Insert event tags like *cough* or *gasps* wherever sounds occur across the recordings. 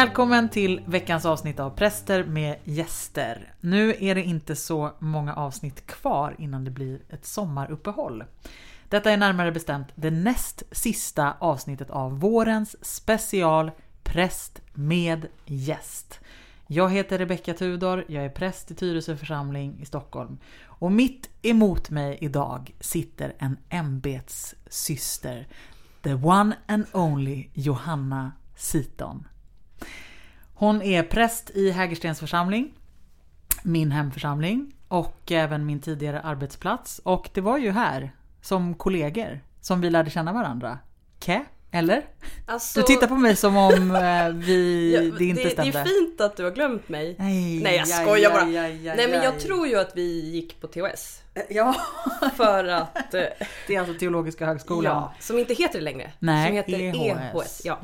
Välkommen till veckans avsnitt av Präster med gäster. Nu är det inte så många avsnitt kvar innan det blir ett sommaruppehåll. Detta är närmare bestämt det näst sista avsnittet av vårens special Präst med gäst. Jag heter Rebecka Tudor, jag är präst i Tyresö församling i Stockholm. Och mitt emot mig idag sitter en ämbetssyster. The one and only Johanna Siton. Hon är präst i Hägerstens församling, min hemförsamling och även min tidigare arbetsplats. Och det var ju här, som kollegor, som vi lärde känna varandra. Kä? Eller? Alltså, Du tittar på mig som om eh, vi, *laughs* ja, det inte det, stämde. det är fint att du har glömt mig. Nej, Nej jag skojar bara. Nej men jag tror ju att vi gick på THS. Ja, *laughs* För att... eh, det är alltså Teologiska högskolan. ja, som inte heter det längre. Nej, som heter EHS. EHS. Ja.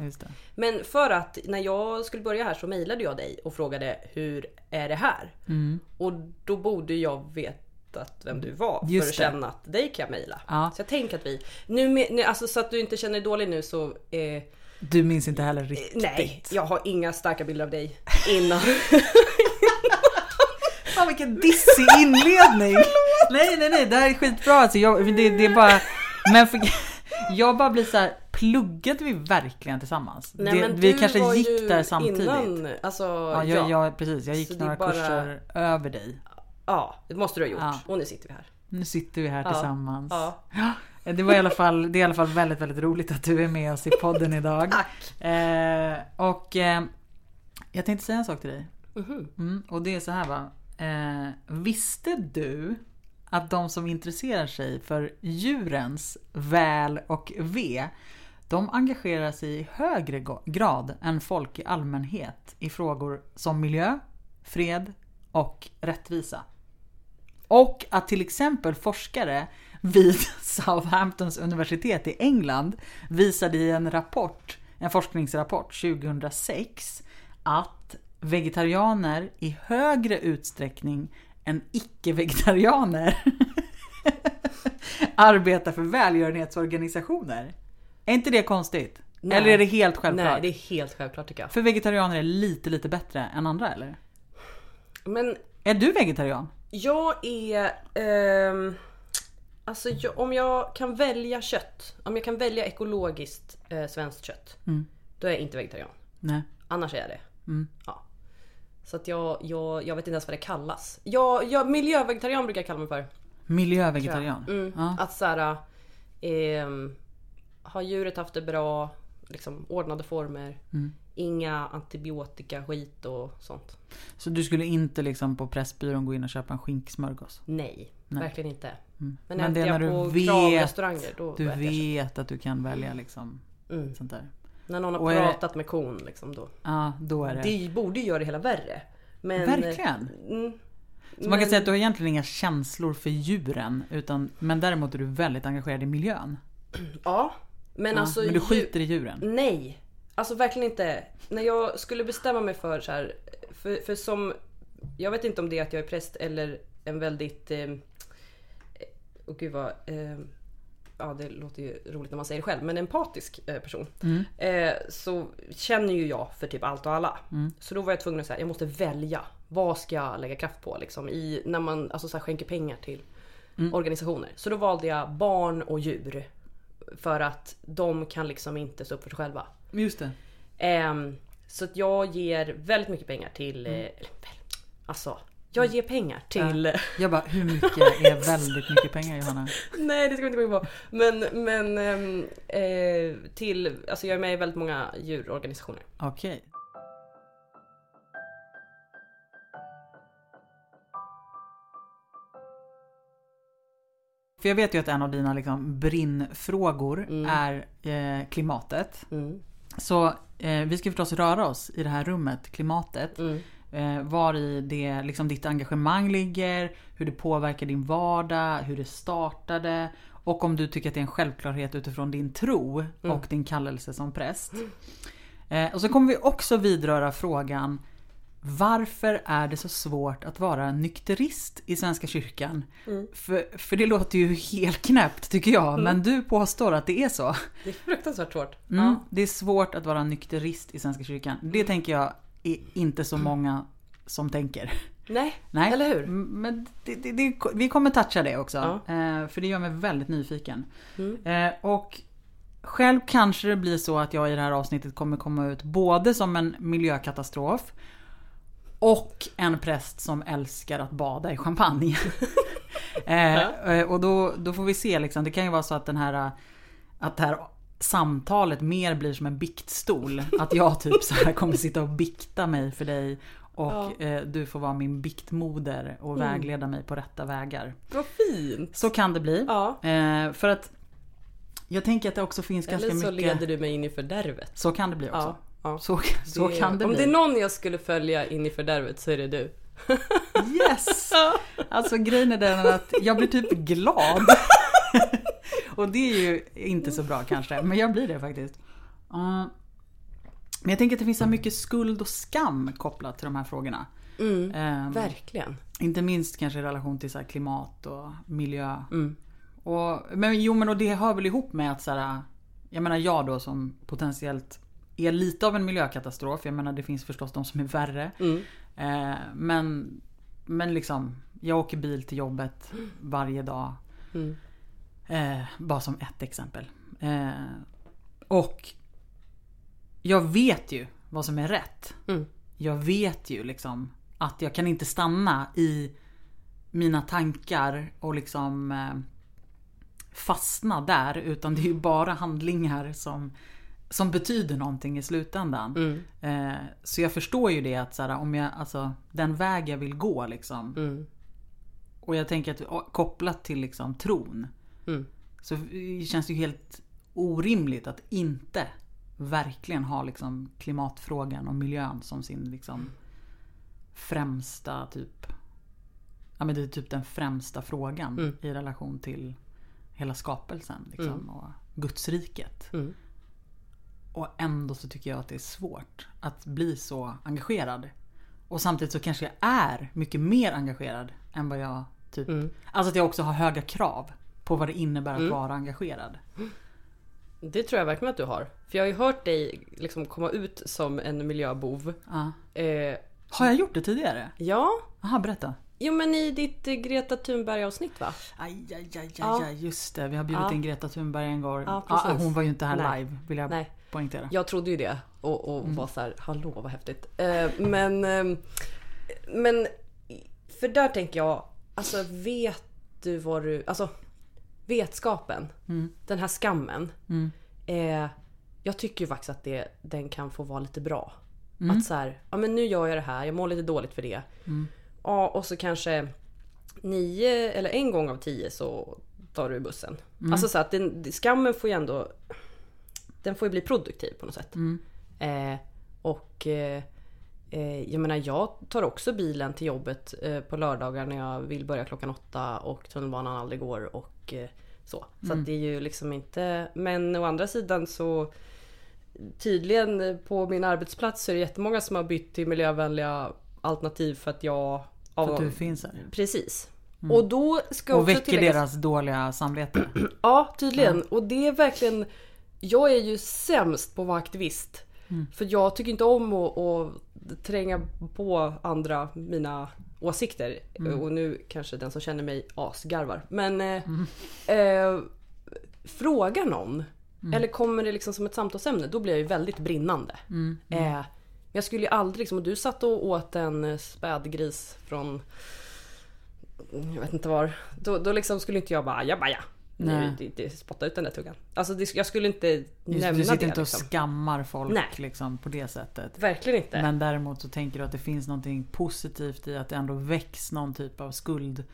Men för att när jag skulle börja här så mejlade jag dig och frågade hur är det här? Mm. Och då borde jag vetat vem du var Just för att det. känna att dig kan jag mejla. Ja. Så jag tänker att vi... Nu, nu, alltså så att du inte känner dig dålig nu så... Eh, Du minns inte heller riktigt. nej, jag har inga starka bilder av dig innan. *laughs* Fan vilken dissig inledning! nej nej nej, det här är skitbra alltså. Jag, det, det är bara... Men för, jag bara blir så här. pluggade vi verkligen tillsammans? Nej, det, men vi kanske gick där samtidigt. Innan, alltså, Ja, ja, jag, jag, precis. Jag gick Så några bara- kurser över dig. Ja, det måste du ha gjort. Ja. Och nu sitter vi här. Nu sitter vi här Ja, tillsammans. Ja. Det var i alla fall, det är i alla fall väldigt, väldigt roligt att du är med oss i podden idag. *laughs* Tack! Eh, och eh, jag tänkte säga en sak till dig. Mhm. Mm, och det är så här va. Eh, visste du att de som intresserar sig för djurens väl och ve de engagerar sig i högre grad än folk i allmänhet i frågor som miljö, fred och rättvisa. Och att till exempel forskare vid *laughs* Southamptons universitet i England visade i en rapport, en forskningsrapport 2006 att vegetarianer i högre utsträckning än icke-vegetarianer *laughs* arbetar för välgörenhetsorganisationer. Är inte det konstigt? Nej. Eller är det helt självklart? Nej, det är helt självklart tycker jag. För vegetarianer är lite, lite bättre än andra eller? Men Är du vegetarian? Jag är... ehm, alltså jag, om jag kan välja kött, om jag kan välja ekologiskt eh, svenskt kött, Mm. då är jag inte vegetarian. Nej. Annars är jag det. Mm. Ja. Så att jag, jag, jag vet inte ens vad det kallas. Jag, jag, miljövegetarian brukar jag kalla mig för. Miljövegetarian? Mm. Ja. Att såhär, ehm, har djuret haft det bra, liksom ordnade former, Mm. Inga antibiotika, skit och sånt. Så du skulle inte liksom på Pressbyrån gå in och köpa en skinksmörgås? Nej, Nej. verkligen inte. Mm. Men, Men det när på du vet, då, du vet att du kan välja liksom Mm. sånt där. När någon har Och är det- pratat med kon liksom då. Ja, då är det. Det borde ju göra det hela värre. Men, Verkligen. Mm, Så man kan säga att du har egentligen inga känslor för djuren, utan, men däremot är du väldigt engagerad i miljön. Ja. Men Ja, alltså... men du skiter i djuren. Nej, alltså verkligen inte. När jag skulle bestämma mig för så här, för, för som, jag vet inte om det är att jag är präst eller en väldigt, eh, och gud vad, eh, ja det låter ju roligt när man säger det själv, men empatisk eh, person. Mm. Eh, så känner ju jag för typ allt och alla. Mm. Så då var jag tvungen att säga, jag måste välja. Vad ska jag lägga kraft på liksom, i, när man alltså, så här, skänker pengar till Mm. organisationer. Så då valde jag barn och djur. För att de kan liksom inte stå upp för sig själva. Just det. Ehm, så att jag ger väldigt mycket pengar till... Mm. eh, alltså, jag ger pengar till... *laughs* Jag bara, hur mycket *laughs* är väldigt mycket pengar Johanna? nej det ska vi inte gå in på. Men, men ehm, eh, till... Alltså jag är med i väldigt många djurorganisationer. Okej. För jag vet ju att en av dina liksom brinnfrågor Mm. är eh, klimatet. Mm. Så eh, vi ska förstås röra oss i det här rummet, klimatet. Mm. Eh, var i det, liksom ditt engagemang ligger, hur det påverkar din vardag, hur det startade och om du tycker att det är en självklarhet utifrån din tro Mm. och din kallelse som präst. Eh, och så kommer vi också vidröra frågan varför är det så svårt att vara nykterist i Svenska kyrkan? För, för det låter ju helt knäppt tycker jag, men du påstår att det är så. Det är fruktansvärt svårt. Mm, Det är svårt att vara nykterist i Svenska kyrkan. Det tänker jag är inte så många som tänker. Nej, Nej, eller hur? Men det, det, det, vi kommer toucha det också. Ja. Mm. Eh, för det gör mig väldigt nyfiken. Eh, och själv kanske det blir så att jag i det här avsnittet kommer komma ut både som en miljökatastrof och en präst som älskar att bada i champagne. *laughs* eh, eh, och då, då får vi se liksom. Det kan ju vara så att den här att det här samtalet mer blir som en biktstol. Att jag typ så här kommer sitta och bikta mig för dig och Ja. eh, du får vara min biktmoder och vägleda mig på rätta vägar. Vad fint! Så kan det bli. Ja. Eh, för att jag tänker att det också finns ganska Eller så mycket... leder du mig in i fördärvet. Så kan det bli också. Ja, ja. Så, så Det- kan det Om bli. det är någon jag skulle följa in i fördärvet så är det du. *laughs* Yes! Alltså grejen är den att jag blir typ glad. *laughs* Och det är ju inte så bra kanske, men jag blir det faktiskt. Men jag tänker att det finns så mycket skuld och skam kopplat till de här frågorna. Mm, Ehm, verkligen. inte minst kanske i relation till så klimat och miljö. Mm. Och, men jo men och det hör väl ihop med att så här, jag menar jag då som potentiellt är lite av en miljökatastrof. Jag menar det finns förstås de som är värre. Mm. Eh, men, men liksom, jag åker bil till jobbet varje dag. Mm. Eh, bara som ett exempel. Eh, och jag vet ju vad som är rätt. Mm. Jag vet ju liksom att jag kan inte stanna i mina tankar och liksom eh, fastna där. Utan det är ju bara handlingar som, som betyder någonting i slutändan. Mm. Eh, så jag förstår ju det att så här, om jag, alltså, den väg jag vill gå liksom. Mm. Och jag tänker att kopplat till liksom tron. Mm. Så känns det ju helt orimligt att inte verkligen ha liksom klimatfrågan och miljön som sin liksom främsta typ Ja men det är typ den främsta frågan Mm. i relation till hela skapelsen liksom, och Gudsriket. Mm. Och ändå så tycker jag att det är svårt att bli så engagerad. Och samtidigt så kanske jag är mycket mer engagerad än vad jag typ... Mm. Alltså att jag också har höga krav på vad det innebär att vara engagerad. Det tror jag verkligen att du har. För jag har ju hört dig liksom komma ut som en miljöbov. Ja. Eh, Har jag gjort det tidigare? ja, Jaha, berätta. jo men i ditt eh, Greta Thunberg avsnitt va? Aj, aj, aj, aj, Ja. just det. Vi har bjudit Ja. in Greta Thunberg en gång. Ja, precis. hon var ju inte här Nej. live, vill jag Nej. Poängtera. Jag trodde ju det och, och var så här, hallå vad häftigt. Eh, men, ehm, men för där tänker jag, alltså vet du vad du, alltså vetskapen, den här skammen. Eh, jag tycker ju faktiskt att det, den kan få vara lite bra. Att så här, ja men nu gör jag det här, jag mår lite dåligt för det. Ja och så kanske nio eller en gång av tio så tar du bussen. Alltså så att den, skammen får ju ändå den får ju bli produktiv på något sätt. Eh, och eh, eh, jag menar jag tar också bilen till jobbet eh, på lördagar när jag vill börja klockan åtta och tunnelbanan aldrig går och eh, så. Så att det är ju liksom inte... Men å andra sidan så tydligen på min arbetsplats så är det jättemånga som har bytt till miljövänliga alternativ för att jag... För att du finns här. Precis. Och då ska Och väcker tilläggas- deras dåliga samvete. *clears throat* Ja, tydligen. Och det är verkligen... Jag är ju sämst på att vara aktivist. För jag tycker inte om att, att tränga på andra mina åsikter. Och nu kanske den som känner mig asgarvar. Men eh, eh, fråga någon. Eller kommer det liksom som ett samtalsämne, då blir jag ju väldigt brinnande. Eh, men jag skulle ju aldrig liksom, och du satt och åt en eh, spädgris från jag vet inte var. Då, då liksom skulle inte jag bara ajabaja. Nej. Nu, det, det, spotta ut den där tuggan. Alltså det, jag skulle inte Just, nämna du sitter det inte och liksom. skammar folk Nej. liksom, på det sättet. Verkligen inte. Men däremot så tänker du att det finns någonting positivt i att det ändå väcks någon typ av skuld.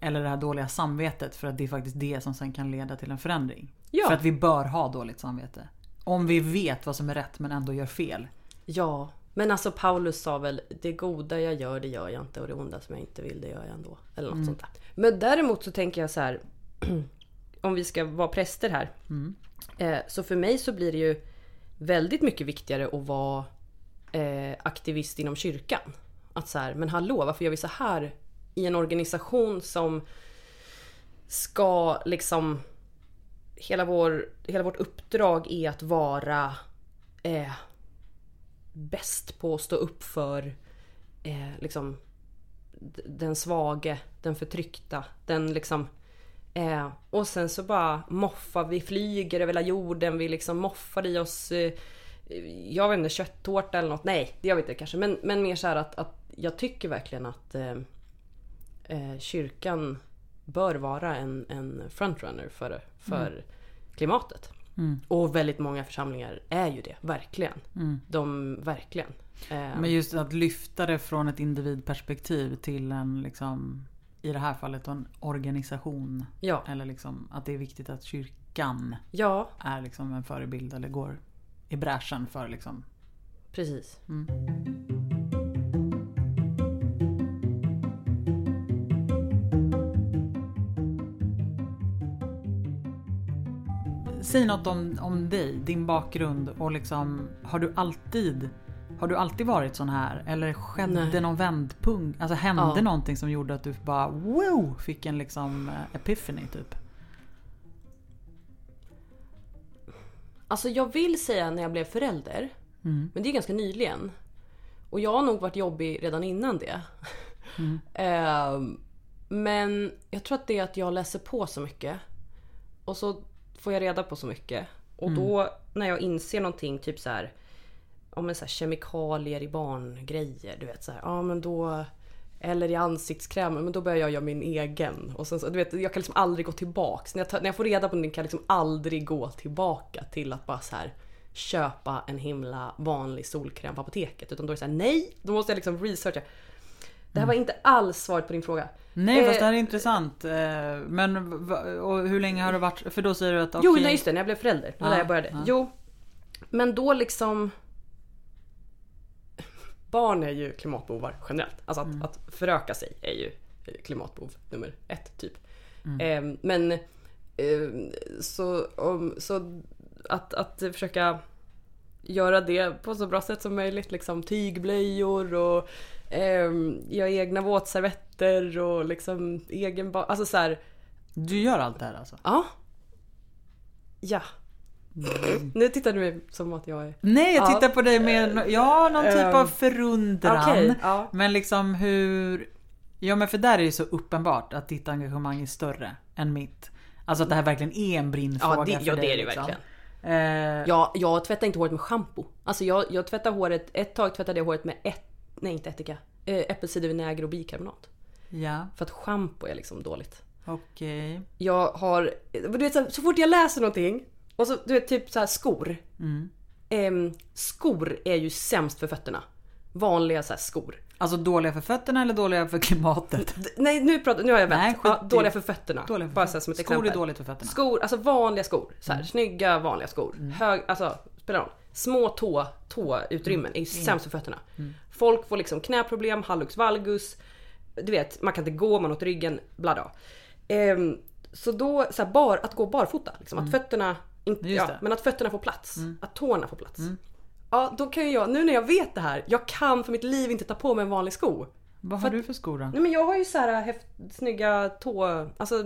Eller det här dåliga samvetet för att det är faktiskt det som sen kan leda till en förändring. Ja. För att vi bör ha dåligt samvete. Om vi vet vad som är rätt men ändå gör fel. Ja, men alltså Paulus sa väl det goda jag gör det gör jag inte och det onda som jag inte vill det gör jag ändå. Eller något sånt där. Men däremot så tänker jag så här. *clears throat* om vi ska vara präster här. Eh, så för mig så blir det ju väldigt mycket viktigare att vara eh, aktivist inom kyrkan. Att så här, men hallå varför gör vi så här i en organisation som ska liksom hela, vår, hela vårt uppdrag är att vara eh, bäst på att stå upp för eh, liksom den svage, den förtryckta, den liksom eh, och sen så bara moffar vi, flyger över hela jorden, vi liksom moffar i oss eh, jag vet inte, kötttårta eller något. Nej, det gör vi inte kanske. Men, men mer så här att, att jag tycker verkligen att eh, eh, kyrkan bör vara en, en frontrunner för, för klimatet. Mm. Och väldigt många församlingar är ju det, verkligen. Mm. De, verkligen. Eh, Men just att lyfta det från ett individperspektiv till en liksom i det här fallet en organisation. ja, Eller liksom att det är viktigt att kyrkan ja, är liksom en förebild eller går i bräschen för liksom. precis. Säg något om, om dig, din bakgrund och liksom har du alltid har du alltid varit sån här? Eller skedde Nej. någon vändpunkt? Alltså hände Ja. någonting som gjorde att du bara wow! Fick en liksom eh, epiphany typ? Alltså jag vill säga när jag blev förälder. Mm. Men det är ganska nyligen. Och jag har nog varit jobbig redan innan det. Mm. *laughs* Ehm, men jag tror att det är att jag läser på så mycket. Och så får jag reda på så mycket. Och då när jag inser någonting, typ så här, ja, men så här kemikalier i barngrejer. Du vet så här, ja men då... Eller i ansiktskrämer, men då börjar jag göra min egen. Och sen, så, du vet, jag kan liksom aldrig gå tillbaks. När jag, tar, när jag får reda på någonting kan jag liksom aldrig gå tillbaka till att bara så här köpa en himla vanlig solkräm på apoteket. Utan då är det så här, nej, då måste jag liksom researcha. Det här var inte alls svaret på din fråga. Nej Eh, fast det här är intressant. Eh, Men och hur länge har det varit? För då säger du att Jo, okej, nej just det, när jag blev förälder. Det var Ja, där jag började. ja. Jo. Men då liksom... Barn är ju klimatbovar generellt. Alltså att, att föröka sig är ju klimatbov nummer ett typ. Eh, men eh, så, om, så att, att försöka göra det på så bra sätt som möjligt. Liksom tygblöjor och eh, göra egna våtservetter och liksom egen Alltså så här, Du gör allt det här alltså? Ja. Ja. Nu tittar du mig som att jag är... Nej jag Ja. tittar på dig med no- ja, någon typ Ehm, av förundran. okej, ja. Men liksom hur... Ja men för där är det ju så uppenbart att ditt engagemang är större än mitt. Alltså att det här verkligen är en brinnfråga Ja, det, för ja, dig. det är det liksom. verkligen. Eh, Jag, jag tvättar inte håret med schampo. Alltså jag, jag tvättar håret, ett tag tvättade jag håret med ett, nej inte ättika, äh, äppelcidervinäger och bikarbonat. ja, För att schampo är liksom dåligt. okej. Jag har, du vet så, så fort jag läser någonting och så du vet typ så här skor. Mm. Ehm, skor är ju sämst för fötterna. Vanliga så här skor. Alltså dåliga för fötterna eller dåliga för klimatet? D- Nej nu, pratar, nu har jag vänt. Nej, ja, dåliga för fötterna. Dåliga för Bara så som ett Skor är exempel. dåligt för fötterna. Skor, alltså vanliga skor. Så Mm. här, Snygga vanliga skor. Hög, alltså spelar roll. Små tå, tåutrymmen är ju sämst för fötterna. Mm. Folk får liksom knäproblem, hallux valgus. Du vet, man kan inte gå, man i ryggen, bla bla. Ehm, så då, så här, bar, att gå barfota. Liksom, Att fötterna inte, Mm. Ja. Mm. men att fötterna får plats. Att tårna får plats. Ja, då kan ju jag, nu när jag vet det här, jag kan för mitt liv inte ta på mig en vanlig sko. Vad har du för skor då? Nej men jag har ju så här häft, snygga tå... Alltså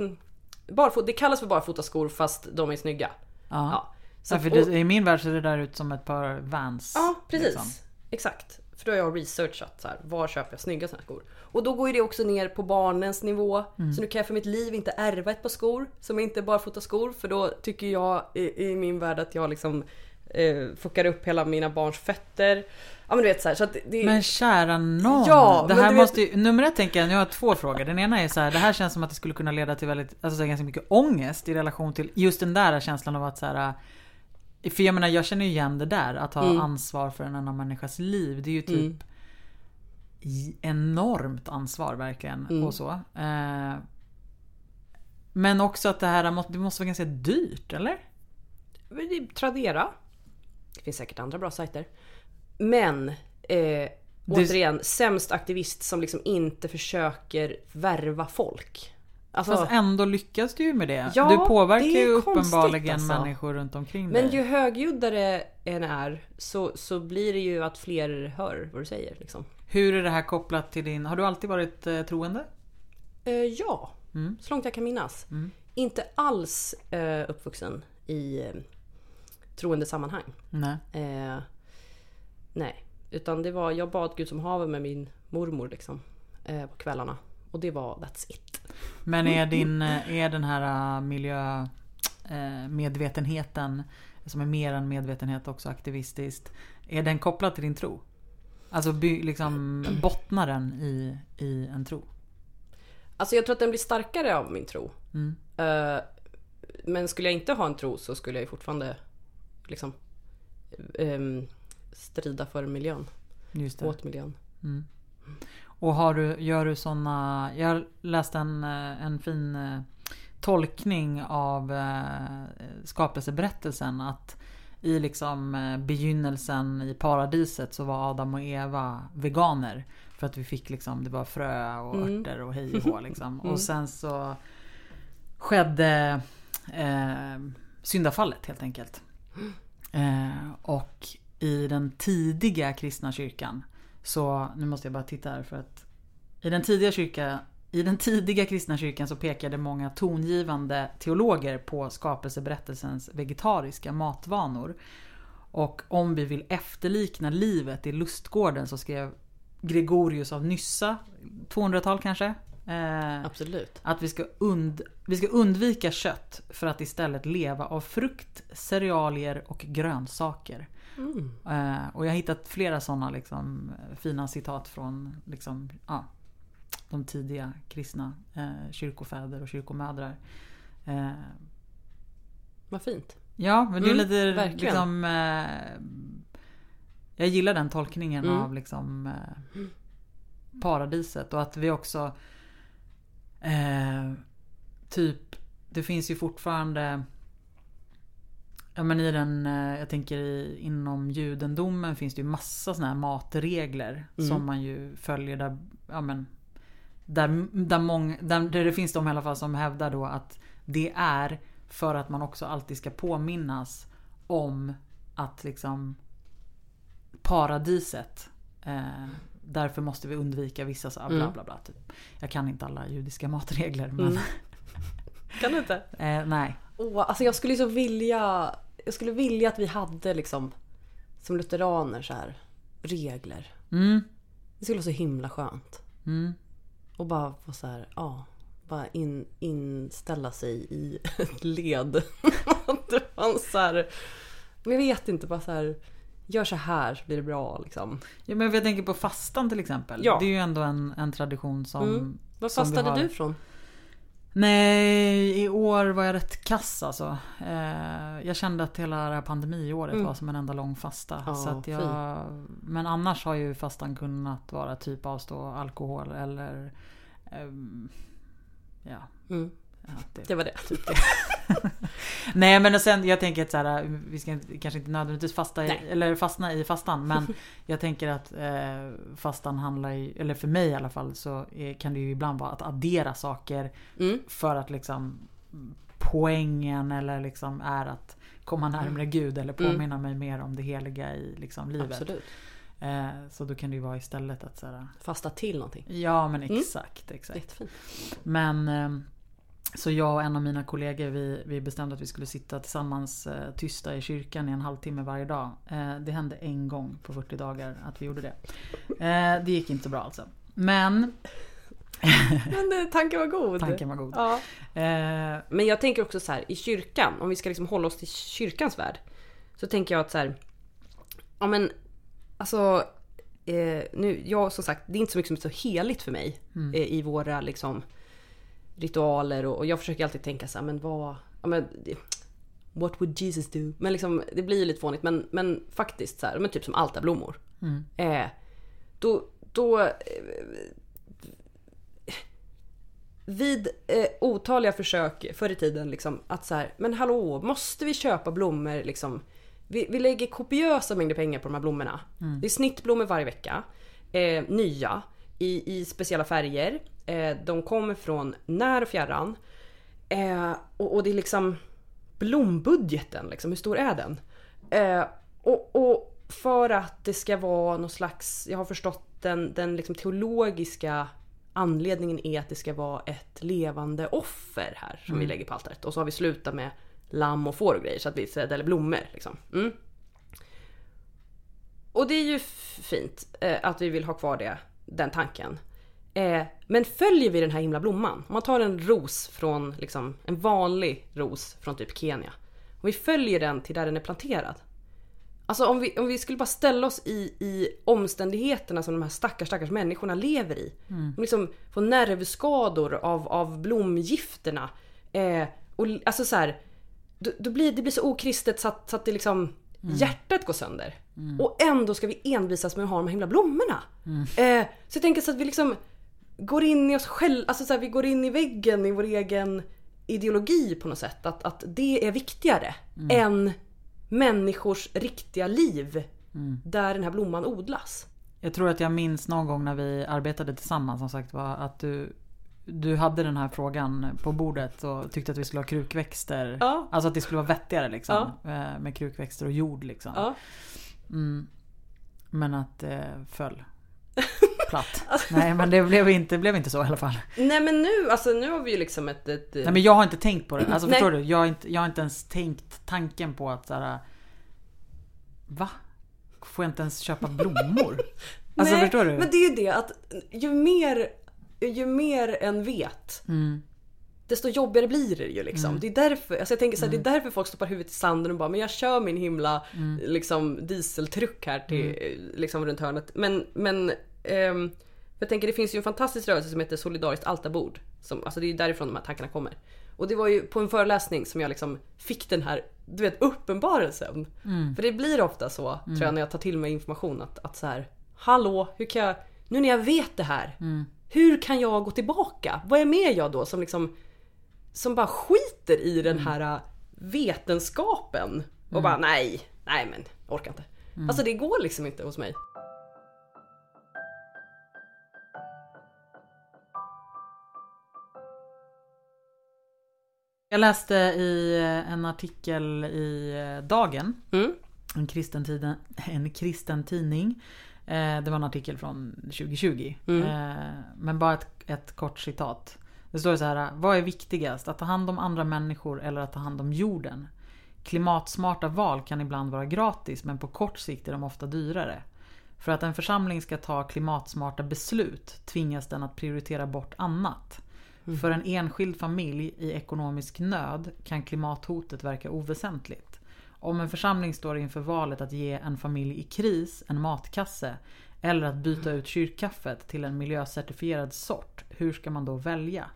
barfota, det kallas för barfotaskor fast de är snygga. Ja. Ja. Så Ja, för och- det, I min värld ser det där ut som ett par Vans. Ja, precis. liksom. Exakt. För då har jag researchat så här, var köper jag snygga såna här skor. Och då går ju det också ner på barnens nivå. Mm. Så nu kan jag för mitt liv inte ärva ett par skor som inte är barfotaskor. För då tycker jag i, i min värld att jag liksom eh, fuckar upp hela mina barns fötter. Ja men du vet så här, så att det, Men kära nån! Ja, det här du vet- måste ju, nummer ett tänker jag, jag har två frågor. Den ena är så här, det här känns som att det skulle kunna leda till väldigt, alltså ganska mycket ångest i relation till just den där känslan av att så här. För jag menar jag känner ju igen det där, att ha Mm. ansvar för en annan människas liv. Det är ju typ Mm. enormt ansvar verkligen. Mm. Och så. Eh, men också att det här måste, det måste vara ganska dyrt, eller? Tradera. Det finns säkert andra bra sajter. Men eh, återigen, sämst aktivist som liksom inte försöker värva folk. Alltså, Fast ändå lyckas du ju med det. Ja, du påverkar det ju uppenbarligen alltså. människor runt omkring men dig. ju högljuddare än är så, så blir det ju att fler hör vad du säger. Liksom. Hur är det här kopplat till din... Har du alltid varit eh, troende? Eh, ja, Mm. så långt jag kan minnas. Mm. Inte alls eh, uppvuxen i eh, troende sammanhang. Nej. Eh, nej, utan det var, jag bad Gud som haver med min mormor liksom. Eh, på kvällarna. Och det var that's it. Men är, din, eh, är den här eh, miljö eh, som är mer än medvetenhet också aktivistiskt. Är den kopplad till din tro? Alltså by, liksom bottnar den i, i en tro? Alltså jag tror att den blir starkare av min tro. Mm. Men skulle jag inte ha en tro så skulle jag fortfarande liksom ehm, strida för miljön. Just det. Åt miljön. Mm. Och har du, gör du såna... Jag läste en, eh, en fin eh, tolkning av eh, skapelseberättelsen. Att i liksom begynnelsen i paradiset så var Adam och Eva veganer. För att vi fick liksom, det var frö och Mm. örter och hej och hå *laughs* liksom. Mm. Och sen så skedde eh, syndafallet helt enkelt. *gasps* Eh, och i den tidiga kristna kyrkan så, nu måste jag bara titta här för att i den tidiga kyrka i den tidiga kristna kyrkan så pekade många tongivande teologer på skapelseberättelsens vegetariska matvanor. Och om vi vill efterlikna livet i lustgården så skrev Gregorius av Nyssa, 200-tal kanske, eh, Absolut. att vi ska, und vi ska undvika kött för att istället leva av frukt, cerealier och grönsaker. Mm. Eh, och jag har hittat flera sådana liksom, fina citat från liksom, ja, de tidiga kristna eh, kyrkofäder och kyrkomödrar. Eh, Vad fint. ja, men det är Mm, lite verkligen. liksom... Eh, jag gillar den tolkningen Mm. av liksom eh, paradiset och att vi också eh, typ det finns ju fortfarande Ja men i den, eh, jag tänker i, inom judendomen finns det ju massa såna här matregler Mm. som man ju följer där, ja men där, där, många, där, där det finns de i alla fall som hävdar då att det är för att man också alltid ska påminnas om att liksom paradiset eh, Därför måste vi undvika vissa så, bla Mm. bla bla. Typ. Jag kan inte alla judiska matregler men Mm. *laughs* Kan du inte? eh, nej. Åh, alltså jag skulle så vilja Jag skulle vilja att vi hade liksom Som lutheraner så här Regler. Mm, Det skulle vara så himla skönt. mm. Och bara få så här, ja. Bara in, inställa sig i *laughs* ett led. *laughs* Det fanns så här. Men jag vet inte, bara så här. Gör så här så blir det bra liksom. Ja, men jag tänker på fastan till exempel. Ja. Det är ju ändå en, en tradition som... Mm. Vi fastade har. du från? Nej, i år var jag rätt kass alltså. Eh, jag kände att hela det här pandemiåret Mm. var som en enda lång fasta. Ja, så att jag, men annars har ju fastan kunnat vara typ avstå alkohol eller... ehm, ja, Mm. Ja, det, Det var det. typ det. *laughs* Nej men och sen jag tänker att så här, vi ska kanske inte nödvändigtvis fasta i, Nej. eller fastna i fastan men *laughs* jag tänker att eh, fastan handlar ju, eller för mig i alla fall så är, kan det ju ibland vara att addera saker Mm. för att liksom poängen eller liksom är att komma närmare Gud eller påminna mig mer om det heliga i liksom livet. Mm. Absolut. Eh, så då kan det ju vara istället att så här, Fasta till någonting. Ja men Mm. exakt, exakt. Men ehm, så jag och en av mina kollegor vi, vi bestämde att vi skulle sitta tillsammans eh, tysta i kyrkan i en halvtimme varje dag. Eh, det hände en gång på 40 dagar att vi gjorde det. Eh, det gick inte så bra alltså. Men *laughs* Men eh, tanken var god. tanken var god. Ja. Eh, Men jag tänker också så här i kyrkan, om vi ska liksom hålla oss till kyrkans värld. Så tänker jag att så här, ja men alltså, eh, nu, jag som sagt, det är inte så mycket som är så heligt för mig Mm. eh, i våra liksom ritualer och, och jag försöker alltid tänka så här, men vad, ja men What would Jesus do? Men liksom, det blir ju lite fånigt men, men faktiskt så här, men typ som altarblommor. mm, Eh, då, då eh, vid eh, otaliga försök förr i tiden liksom att så här, men hallå, måste vi köpa blommor liksom? Vi, vi lägger kopiösa mängder pengar på de här blommorna. Det är snittblommor varje vecka. Eh, nya, i, i speciella färger. Eh, de kommer från när och fjärran. Eh, och, och det är liksom blombudgeten, liksom, hur stor är den? Eh, Och, och för att det ska vara någon slags, jag har förstått den, den liksom teologiska anledningen är att det ska vara ett levande offer här som vi lägger på altaret. Och så har vi slutat med lamm och får och grejer så att vi eller blommor liksom. Mm. Och det är ju fint eh, att vi vill ha kvar det, den tanken. Eh, men följer vi den här himla blomman, om man tar en ros från, liksom, en vanlig ros från typ Kenya. Om vi följer den till där den är planterad. Alltså om vi, om vi skulle bara ställa oss i, i omständigheterna som de här stackars stackars människorna lever i. De liksom får nervskador av, av blomgifterna. Eh, och alltså så här, då, då blir det blir så okristet så att, så att det liksom hjärtat går sönder. Och ändå ska vi envisas med att ha de här himla blommorna. Eh, så jag tänker så att vi liksom går in i oss själva, alltså så här, vi går in i väggen i vår egen ideologi på något sätt. Att, att det är viktigare än människors riktiga liv där den här blomman odlas. Jag tror att jag minns någon gång när vi arbetade tillsammans som sagt var att du du hade den här frågan på bordet och tyckte att vi skulle ha krukväxter. Ja. Alltså att det skulle vara vettigare liksom. eh, Med krukväxter och jord liksom. Ja. Mm. Men att det föll *laughs* platt. Nej men det blev, inte, blev inte så i alla fall. Nej men nu, alltså nu har vi ju liksom ett... ett Nej men jag har inte tänkt på det. Alltså Nej. förstår du? Jag har, inte, jag har inte ens tänkt tanken på att såhär... Va? Får jag inte ens köpa blommor? *laughs* Alltså Nej, förstår du? Men det är ju det att ju mer, ju mer en vet Mm. desto jobbigare blir det ju liksom. Det är därför, alltså jag tänker så här, Mm. det är därför folk stoppar huvudet i sanden och bara men jag kör min himla liksom, dieseltruck här till, Mm. liksom runt hörnet. Men, men ehm, jag tänker det finns ju en fantastisk rörelse som heter Solidariskt altabord. Som, alltså det är ju därifrån de här tankarna kommer. Och det var ju på en föreläsning som jag liksom fick den här du vet, uppenbarelsen. Mm. För det blir ofta så tror jag när jag tar till mig information att, att så här, Hallå, hur kan jag, nu när jag vet det här, Mm. hur kan jag gå tillbaka? Vad är med jag då som liksom som bara skiter i Mm. den här äh, vetenskapen och bara nej, nej men orkar inte. Mm. Alltså det går liksom inte hos mig. Jag läste i eh, en artikel i eh, Dagen. Mm. En kristen, tiden, *laughs* en kristen tidning. Eh, Det var en artikel från 2020. Mm. Men bara ett, ett kort citat. Det står så här. Vad är viktigast? Att ta hand om andra människor eller att ta hand om jorden? Klimatsmarta val kan ibland vara gratis men på kort sikt är de ofta dyrare. För att en församling ska ta klimatsmarta beslut tvingas den att prioritera bort annat. För en enskild familj i ekonomisk nöd kan klimathotet verka oväsentligt. Om en församling står inför valet att ge en familj i kris en matkasse eller att byta ut kyrkkaffet till en miljöcertifierad sort, hur ska man då välja?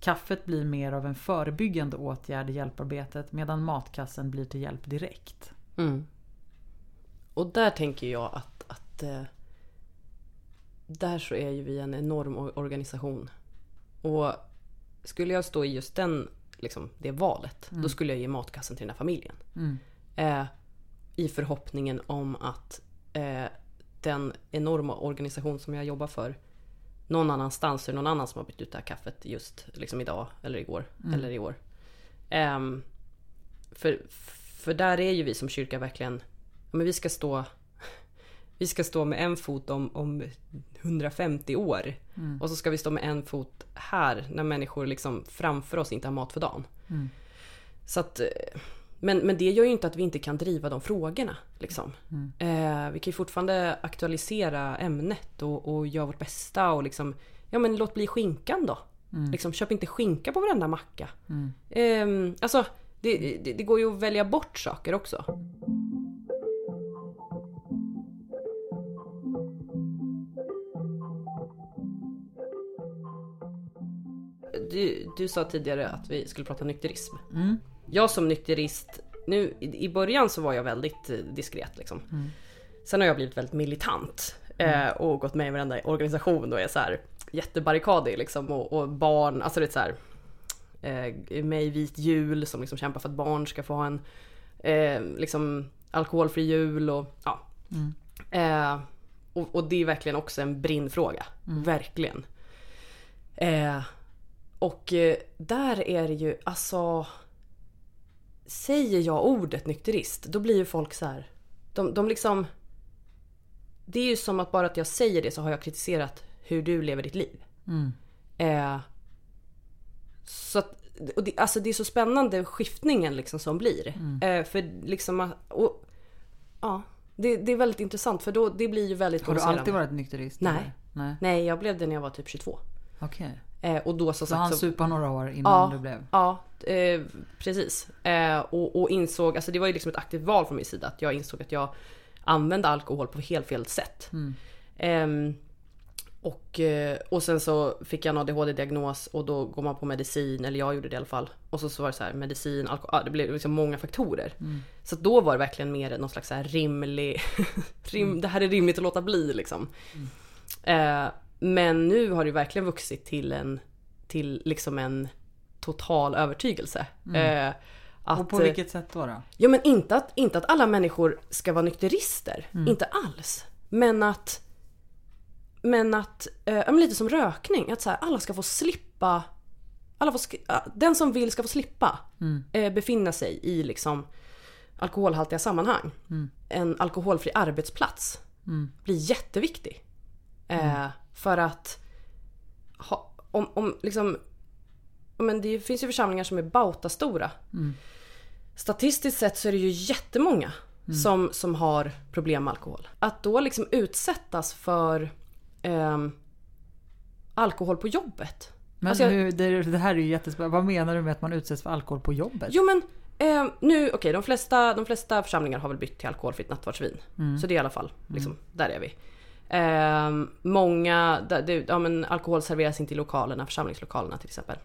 Kaffet blir mer av en förebyggande åtgärd i hjälparbetet medan matkassen blir till hjälp direkt. Mm. Och där tänker jag att, att eh, där så är ju vi en enorm or- organisation. Och skulle jag stå i just den, liksom, det valet, då skulle jag ge matkassen till den här familjen. Mm. Eh, I förhoppningen om att eh, den enorma organisation som jag jobbar för någon annanstans är det någon annan som har bytt ut det här kaffet just liksom idag eller igår eller i år. Ehm, för, för där är ju vi som kyrka verkligen, men vi ska stå vi ska stå med en fot om, om 150 år. Och så ska vi stå med en fot här när människor liksom framför oss inte har mat för dagen. Så att, eh, men, men det gör ju inte att vi inte kan driva de frågorna. Liksom. Eh, vi kan ju fortfarande aktualisera ämnet och, och göra vårt bästa och liksom, ja men låt bli skinkan då. Liksom, köp inte skinka på varenda macka. Eh, alltså, det, det, det går ju att välja bort saker också. Du, du sa tidigare att vi skulle prata nykterism. Mm. Jag som nykterist, nu i början så var jag väldigt eh, diskret liksom. Mm. Sen har jag blivit väldigt militant eh, och gått med i varenda organisation och är så här jättebarrikadig liksom och, och barn, alltså det är så här eh, med i vit jul som liksom kämpar för att barn ska få ha en eh, liksom alkoholfri jul och ja. Mm. Eh, och, och det är verkligen också en brinnfråga. Verkligen. Eh, och eh, där är det ju alltså Säger jag ordet nykterist då blir ju folk så här de, de liksom... Det är ju som att bara att jag säger det så har jag kritiserat hur du lever ditt liv. Mm. Eh, så att, och det, alltså det är så spännande skiftningen liksom som blir. Eh, för liksom, att- och, ja, det, det är väldigt intressant för då, det blir ju väldigt Har du alltid varit nykterist? Nej. eller? Nej. Nej, jag blev det när jag var typ 22. Okej. Eh, och då som Så han sagt så... supa några år innan Ja. du blev... Ja, eh, precis. Eh, och, och insåg, alltså det var ju liksom ett aktivt val från min sida. Att jag insåg att jag använde alkohol på helt fel sätt. Ehm, och, eh, och sen så fick jag en ADHD-diagnos och då går man på medicin, eller jag gjorde det i alla fall. Och så, så var det så här medicin, alkohol, det blev liksom många faktorer. Så att då var det verkligen mer någon slags så här rimlig, *laughs* rim, det här är rimligt att låta bli liksom. Eh, men nu har det verkligen vuxit till en, till liksom en total övertygelse. Eh, att, Och på vilket sätt då? då? Ja men inte att, inte att alla människor ska vara nykterister. Inte alls. Men att... Men att, eh, lite som rökning. Att så här, alla ska få slippa... Alla får, den som vill ska få slippa eh, befinna sig i liksom alkoholhaltiga sammanhang. En alkoholfri arbetsplats blir jätteviktig. Eh, För att ha, om, om liksom... Men det finns ju församlingar som är bautastora. Statistiskt sett så är det ju jättemånga som, som har problem med alkohol. Att då liksom utsättas för ehm, alkohol på jobbet. Men Alltså jag- hur, det, det här är ju jättespännande. Vad menar du med att man utsätts för alkohol på jobbet? Jo men eh, nu, okej de, flesta, de flesta församlingar har väl bytt till alkoholfritt nattvardsvin. Så det är i alla fall, liksom, där är vi. Eh, många, det, ja, men alkohol serveras inte i lokalerna, församlingslokalerna till exempel.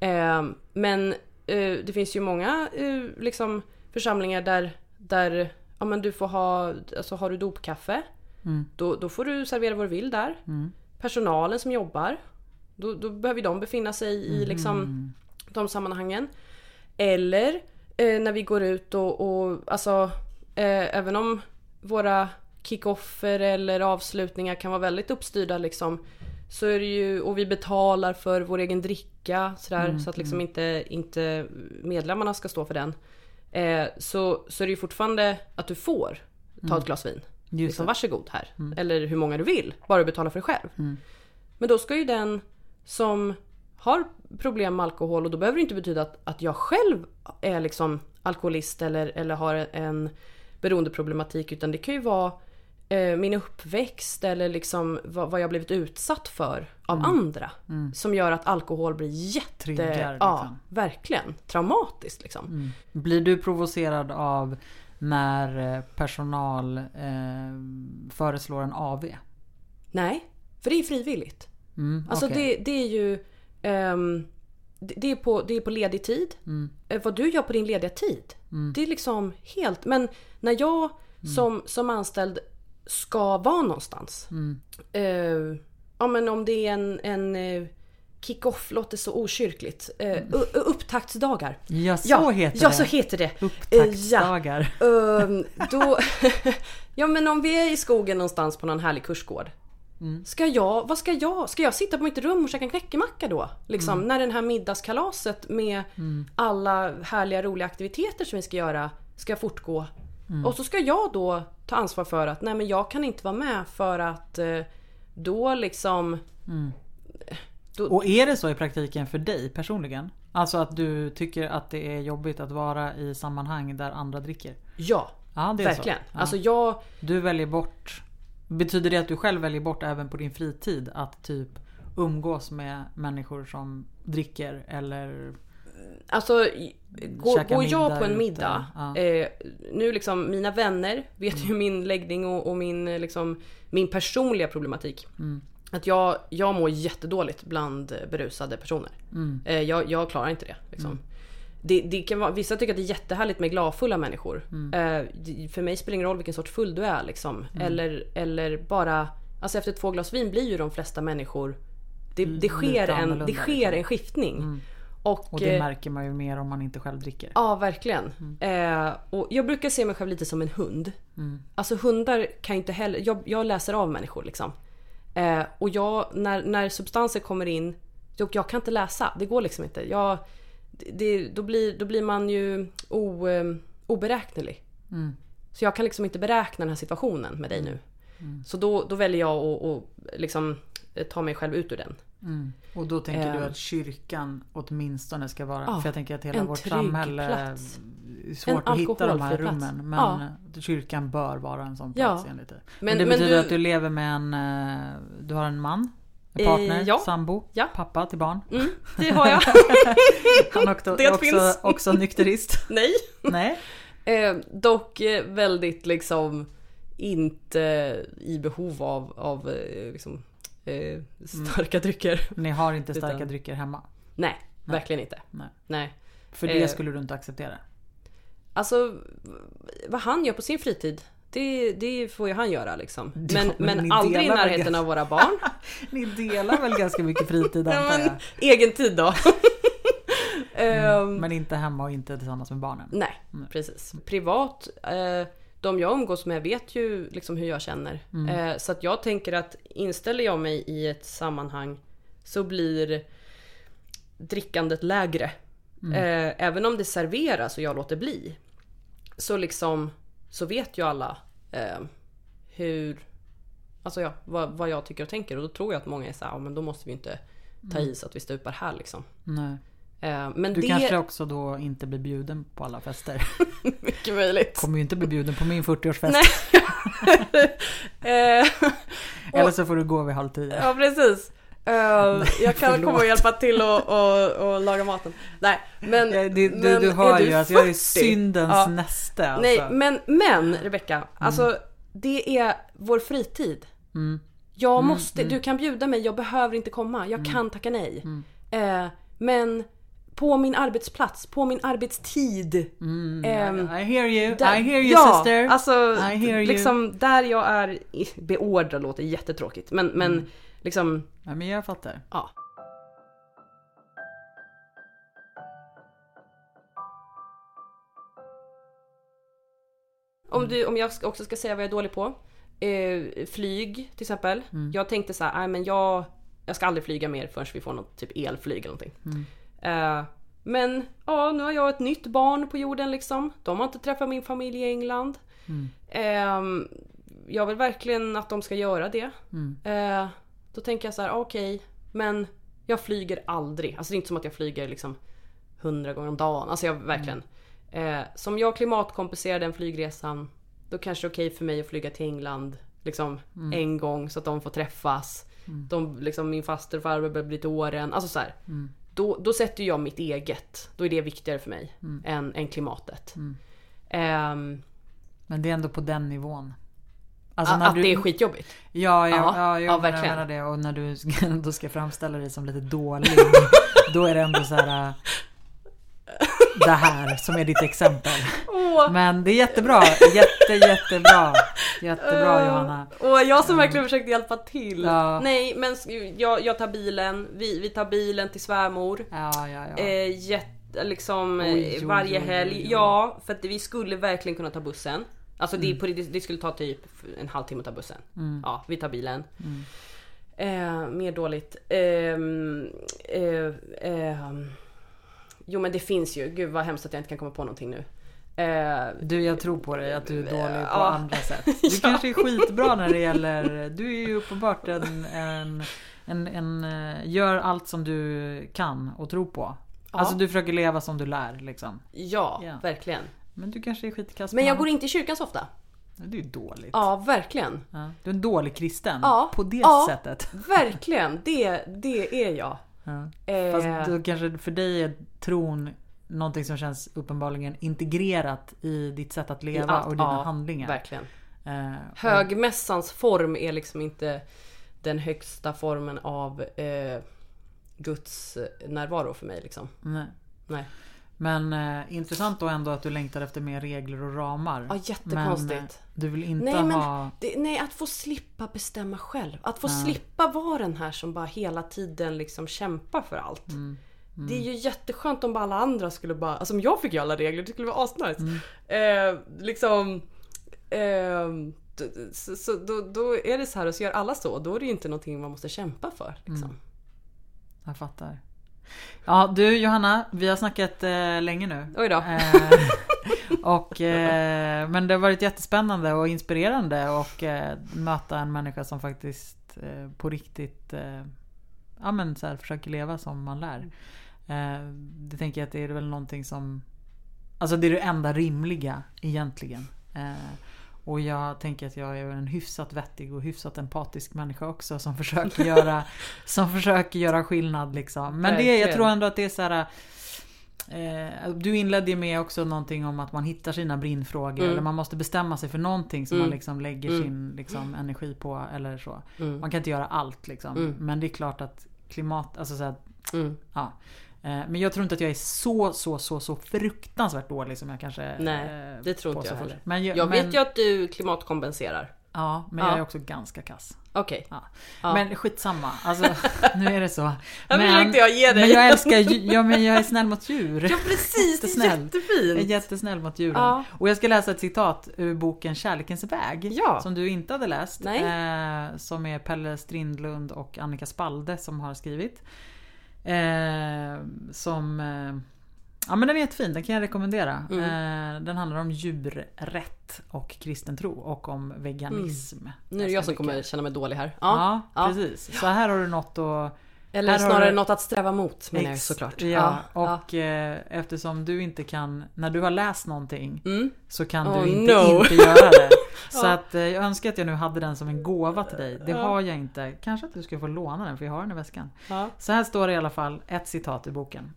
Eh, men eh, det finns ju många eh, liksom, församlingar där, där ja, men du får ha, alltså har du dopkaffe, då, då får du servera vad du vill där. Personalen som jobbar, då, då behöver de befinna sig i liksom, de sammanhangen. Eller eh, när vi går ut och, och alltså eh, även om våra kickoffer eller avslutningar kan vara väldigt uppstyrda liksom så är det ju, och vi betalar för vår egen dricka sådär så att liksom inte, inte medlemmarna ska stå för den. Eh, så, så är det ju fortfarande att du får ta ett glas vin. Just Liksom, varsågod här. Eller hur många du vill, bara du betalar för dig själv. Men då ska ju den som har problem med alkohol och då behöver det inte betyda att, att jag själv är liksom alkoholist eller, eller har en beroendeproblematik utan det kan ju vara min uppväxt eller liksom vad, jag blivit utsatt för av andra. Som gör att alkohol blir jätte... Triggar, Ja, liksom. verkligen. Traumatiskt liksom. Blir du provocerad av när eh, personal eh, föreslår en AV? Nej, för det är frivilligt. Mm, Alltså okej. det, det är ju... ehm, det, är på, det är på ledig tid. Eh, vad du gör på din lediga tid. Det är liksom helt... Men när jag som, som anställd ska vara någonstans. Eh, ja men om det är en, en eh, kick-off, låter så okyrkligt. Eh, u- upptaktsdagar. Ja, så ja, heter ja, det. så heter det. Upptaktsdagar. Ehm, då, *laughs* ja men om vi är i skogen någonstans på någon härlig kursgård. Ska jag, vad ska jag, ska jag sitta på mitt rum och käka en knäckemacka då? Liksom, När den här middagskalaset med alla härliga roliga aktiviteter som vi ska göra ska fortgå. Och så ska jag då ta ansvar för att nej men jag kan inte vara med för att eh, då liksom... Och är det så i praktiken för dig personligen? Alltså att du tycker att det är jobbigt att vara i sammanhang där andra dricker? Ja, Ja, det är verkligen. så. Ja. Alltså jag... Du väljer bort Betyder det att du själv väljer bort även på din fritid att typ umgås med människor som dricker eller Alltså, går, går jag på en middag, ja. eh, nu liksom mina vänner vet ju min läggning och, och min, eh, liksom, min personliga problematik. Att jag, jag mår jättedåligt bland eh, berusade personer. Eh, jag, jag klarar inte det. Liksom. Det, det kan vara, vissa tycker att det är jättehärligt med gladfulla människor. Eh, det, för mig spelar det ingen roll vilken sorts full du är. Liksom. Eller, eller bara, alltså efter två glas vin blir ju de flesta människor det, det, sker, en, det sker liksom. en skiftning. Och, Och det eh, märker man ju mer om man inte själv dricker. Ja, verkligen. Eh, och jag brukar se mig själv lite som en hund. Alltså hundar kan ju inte heller... Jag, jag läser av människor liksom. Eh, och jag, när, när substanser kommer in, jag, jag kan inte läsa. Det går liksom inte. Jag, det, då, blir, då blir man ju o, eh, oberäknelig. Så jag kan liksom inte beräkna den här situationen med dig nu. Mm. Så då, då väljer jag att, att liksom eh, ta mig själv ut ur den. Mm. Och då tänker du Ehm. att kyrkan åtminstone ska vara, Ja, för jag tänker att hela vårt samhälle plats. är svårt En att hitta de här plats. rummen. Men Ja. kyrkan bör vara en sån Ja. plats enligt dig. Men, Men- det men betyder du- att du lever med en, eh, du har en man? En Eh, partner? ja. Sambo? Ja. Pappa till barn? Mm, det har jag. *laughs* Han också, Det också, finns. också nykterist? *laughs* Nej. Nej? Eh, dock eh, väldigt liksom inte i behov av, av eh, liksom, eh, starka drycker. Ni har inte starka Utan- drycker hemma? Nej, verkligen inte. Nej. Nej. För det Eh. skulle du inte acceptera? Alltså vad han gör på sin fritid. Det, det får ju han göra liksom. Ja, Men, men men aldrig i närheten ganska- av våra barn. *laughs* Ni delar väl ganska mycket fritid *laughs* antar men, jag? egen tid då. *laughs* Ehm, Men inte hemma och inte tillsammans med barnen? Nej, precis. Privat, eh, de jag umgås med vet ju liksom hur jag känner. Eh, så att jag tänker att inställer jag mig i ett sammanhang så blir drickandet lägre. Eh, även om det serveras och jag låter bli. Så liksom så vet ju alla eh, hur Alltså ja, vad, vad jag tycker och tänker och då tror jag att många är såhär, ja, men då måste vi inte ta i så att vi stupar här liksom. Nej. Eh, men Du det kanske också då inte blir bjuden på alla fester? *laughs* mycket möjligt. Kommer ju inte bli bjuden på min 40-årsfest. Nej. *laughs* Eh, Eller så får du gå vid halv tio. ja precis. Eh, *laughs* jag kan förlåt. komma och hjälpa till och, och, och laga maten. Nej men... Det, du, men du hör ju att jag är 40? syndens Ja. näste. Alltså. Nej men, men Rebecka, alltså det är vår fritid. Mm. Jag måste, du kan bjuda mig, jag behöver inte komma, jag kan tacka nej. Mm. Eh, men på min arbetsplats, på min arbetstid. Mm, Ehm, I hear you, Där- I hear you ja, sister. Alltså, I hear you. liksom där jag är beordrad låter jättetråkigt. Men, men Mm. liksom, Ja, men jag fattar. ja. Om, du, om jag också ska säga vad jag är dålig på. Eh, flyg till exempel. Mm. Jag tänkte så här, nej men jag, jag ska aldrig flyga mer förrän vi får något typ elflyg eller någonting. Mm. Eh, men ja, nu har jag ett nytt barn på jorden liksom. De har inte träffat min familj i England. Mm. Eh, jag vill verkligen att de ska göra det. Mm. Eh, då tänker jag så här, okej, men jag flyger aldrig. Alltså det är inte som att jag flyger liksom hundra gånger om dagen. Alltså jag verkligen. Eh, som jag klimatkompenserar den flygresan, då kanske det är okej för mig att flyga till England liksom en gång så att de får träffas. De, liksom, min faster och farbror börjar bli till åren. Alltså så här, då, då sätter jag mitt eget. Då är det viktigare för mig än, än klimatet. Ehm, Men det är ändå på den nivån. Alltså att det är skitjobbigt. Ja, ja, Ja, ja, ja, ja jag verkligen. menar det. Och när du ska, *laughs* då ska framställa dig som lite dålig. *laughs* då är det ändå så här. Det här som är ditt exempel. Åh, Men det är jättebra. Jätte, jättebra. Jättebra Johanna. Och jag som verkligen försökte hjälpa till. Ja. Nej men jag, jag tar bilen, vi, vi tar bilen till svärmor. Ja, ja, ja. Eh, jätte, liksom eh, Oj, oj, varje oj, oj, helg. oj. Ja, för att vi skulle verkligen kunna ta bussen. Alltså Mm. det, det, skulle ta typ en halvtimme att ta bussen. Ja, vi tar bilen. Mm. Eh, mer dåligt. Ehm, eh, ehm, jo men det finns ju. Gud vad hemskt att jag inte kan komma på någonting nu. Eh, Du, jag tror på dig att du är dålig på Ja. andra sätt. *laughs* Du kanske är skitbra när det gäller... Du är ju uppenbart en... en, en, en eh, gör allt som du kan och tror på. Ja. Alltså du försöker leva som du lär liksom. ja, Ja. verkligen. Men du kanske är skitkass Men jag går inte i kyrkan så ofta. Det är ju dåligt. Ja, verkligen. Ja. Du är en dålig kristen. Ja. På det Ja. sättet. Verkligen, det, det är jag. Ja. Eh, Fast då kanske för dig är tron någonting som känns uppenbarligen integrerat i ditt sätt att leva allt, och dina ja, handlingar. Verkligen. Eh, och- Högmässans form är liksom inte den högsta formen av eh, Guds närvaro för mig liksom. Nej. Nej. Men eh, intressant då ändå att du längtar efter mer regler och ramar. Ja, jättekonstigt. Men eh, du vill inte Nej, men ha... det, nej, att få slippa bestämma själv. Att få slippa vara den här som bara hela tiden liksom kämpar för allt. Mm. Det är ju jätteskönt om bara alla andra skulle bara, alltså om jag fick ju alla regler, det skulle vara asnice. Mm. Eh, liksom, eh, så, så då, då är det så här och så gör alla så, då är det ju inte någonting man måste kämpa för. Liksom. Mm. Jag fattar. Ja du Johanna, vi har snackat eh, länge nu. Oj då. Eh, *laughs* Och, eh, men det har varit jättespännande och inspirerande och eh, möta en människa som faktiskt eh, på riktigt eh, ja, men så här, försöker leva som man lär. Det tänker jag att det är väl någonting som Alltså det är det enda rimliga egentligen. Eh, och jag tänker att jag är en hyfsat vettig och hyfsat empatisk människa också som försöker *laughs* göra, som försöker göra skillnad liksom. Men det, jag tror ändå att det är så här. Eh, du inledde ju med också någonting om att man hittar sina brinnfrågor. Mm. Eller man måste bestämma sig för någonting som mm. man liksom lägger mm. sin liksom, energi på. Eller så. Mm. Man kan inte göra allt liksom. Mm. Men det är klart att klimat, alltså så här, mm. ja. Eh, men jag tror inte att jag är så, så, så, så fruktansvärt dålig som jag kanske Nej, det tror inte jag heller. Men jag, jag men, vet ju att du klimatkompenserar. Ja, men ja. jag är också ganska kass. Okej. Okay. Ja. Ja. Men skitsamma. Alltså, *laughs* nu är det så. Men, försökte jag ge dig. Men jag älskar ja, men jag är snäll mot djur. Ja precis, jättesnäll. jättefint. Jag är jättesnäll mot djuren. Ja. Och jag ska läsa ett citat ur boken Kärlekens väg. Ja. Som du inte hade läst. Nej. Eh, som är Pelle Strindlund och Annika Spalde som har skrivit. Eh, som... Eh, ja men den är jättefin, den kan jag rekommendera. Mm. Eh, den handlar om djurrätt och kristen tro och om veganism. Mm. Nu är det jag som kommer känna mig dålig här. Ja, ja precis. Så här har du något att eller här snarare du... något att sträva mot menar jag såklart. Ja, ja och ja. Eh, eftersom du inte kan, när du har läst någonting mm. så kan oh, du inte, no. inte göra det. *laughs* Så att eh, jag önskar att jag nu hade den som en gåva till dig. Det har jag inte. Kanske att du ska få låna den för jag har den i väskan. Så här står det i alla fall ett citat i boken.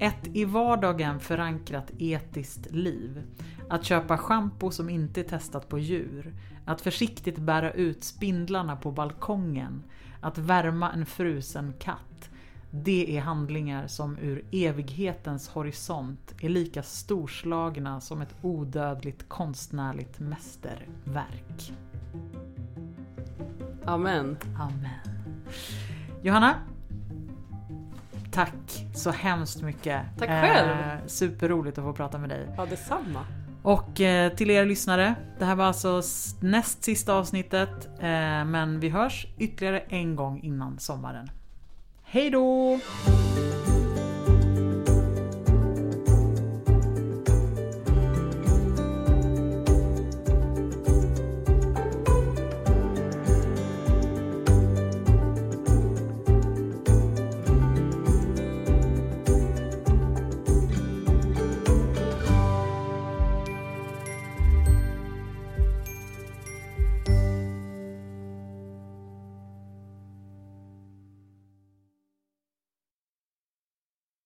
Ett i vardagen förankrat etiskt liv. Att köpa schampo som inte är testat på djur. Att försiktigt bära ut spindlarna på balkongen att värma en frusen katt, det är handlingar som ur evighetens horisont är lika storslagna som ett odödligt konstnärligt mästerverk. Amen. Amen. Johanna, Tack så hemskt mycket. Tack själv. Eh, superroligt att få prata med dig. Ja, detsamma. Och eh, till er lyssnare, det här var alltså näst sista avsnittet. Eh, men vi hörs ytterligare en gång innan sommaren. Hej då!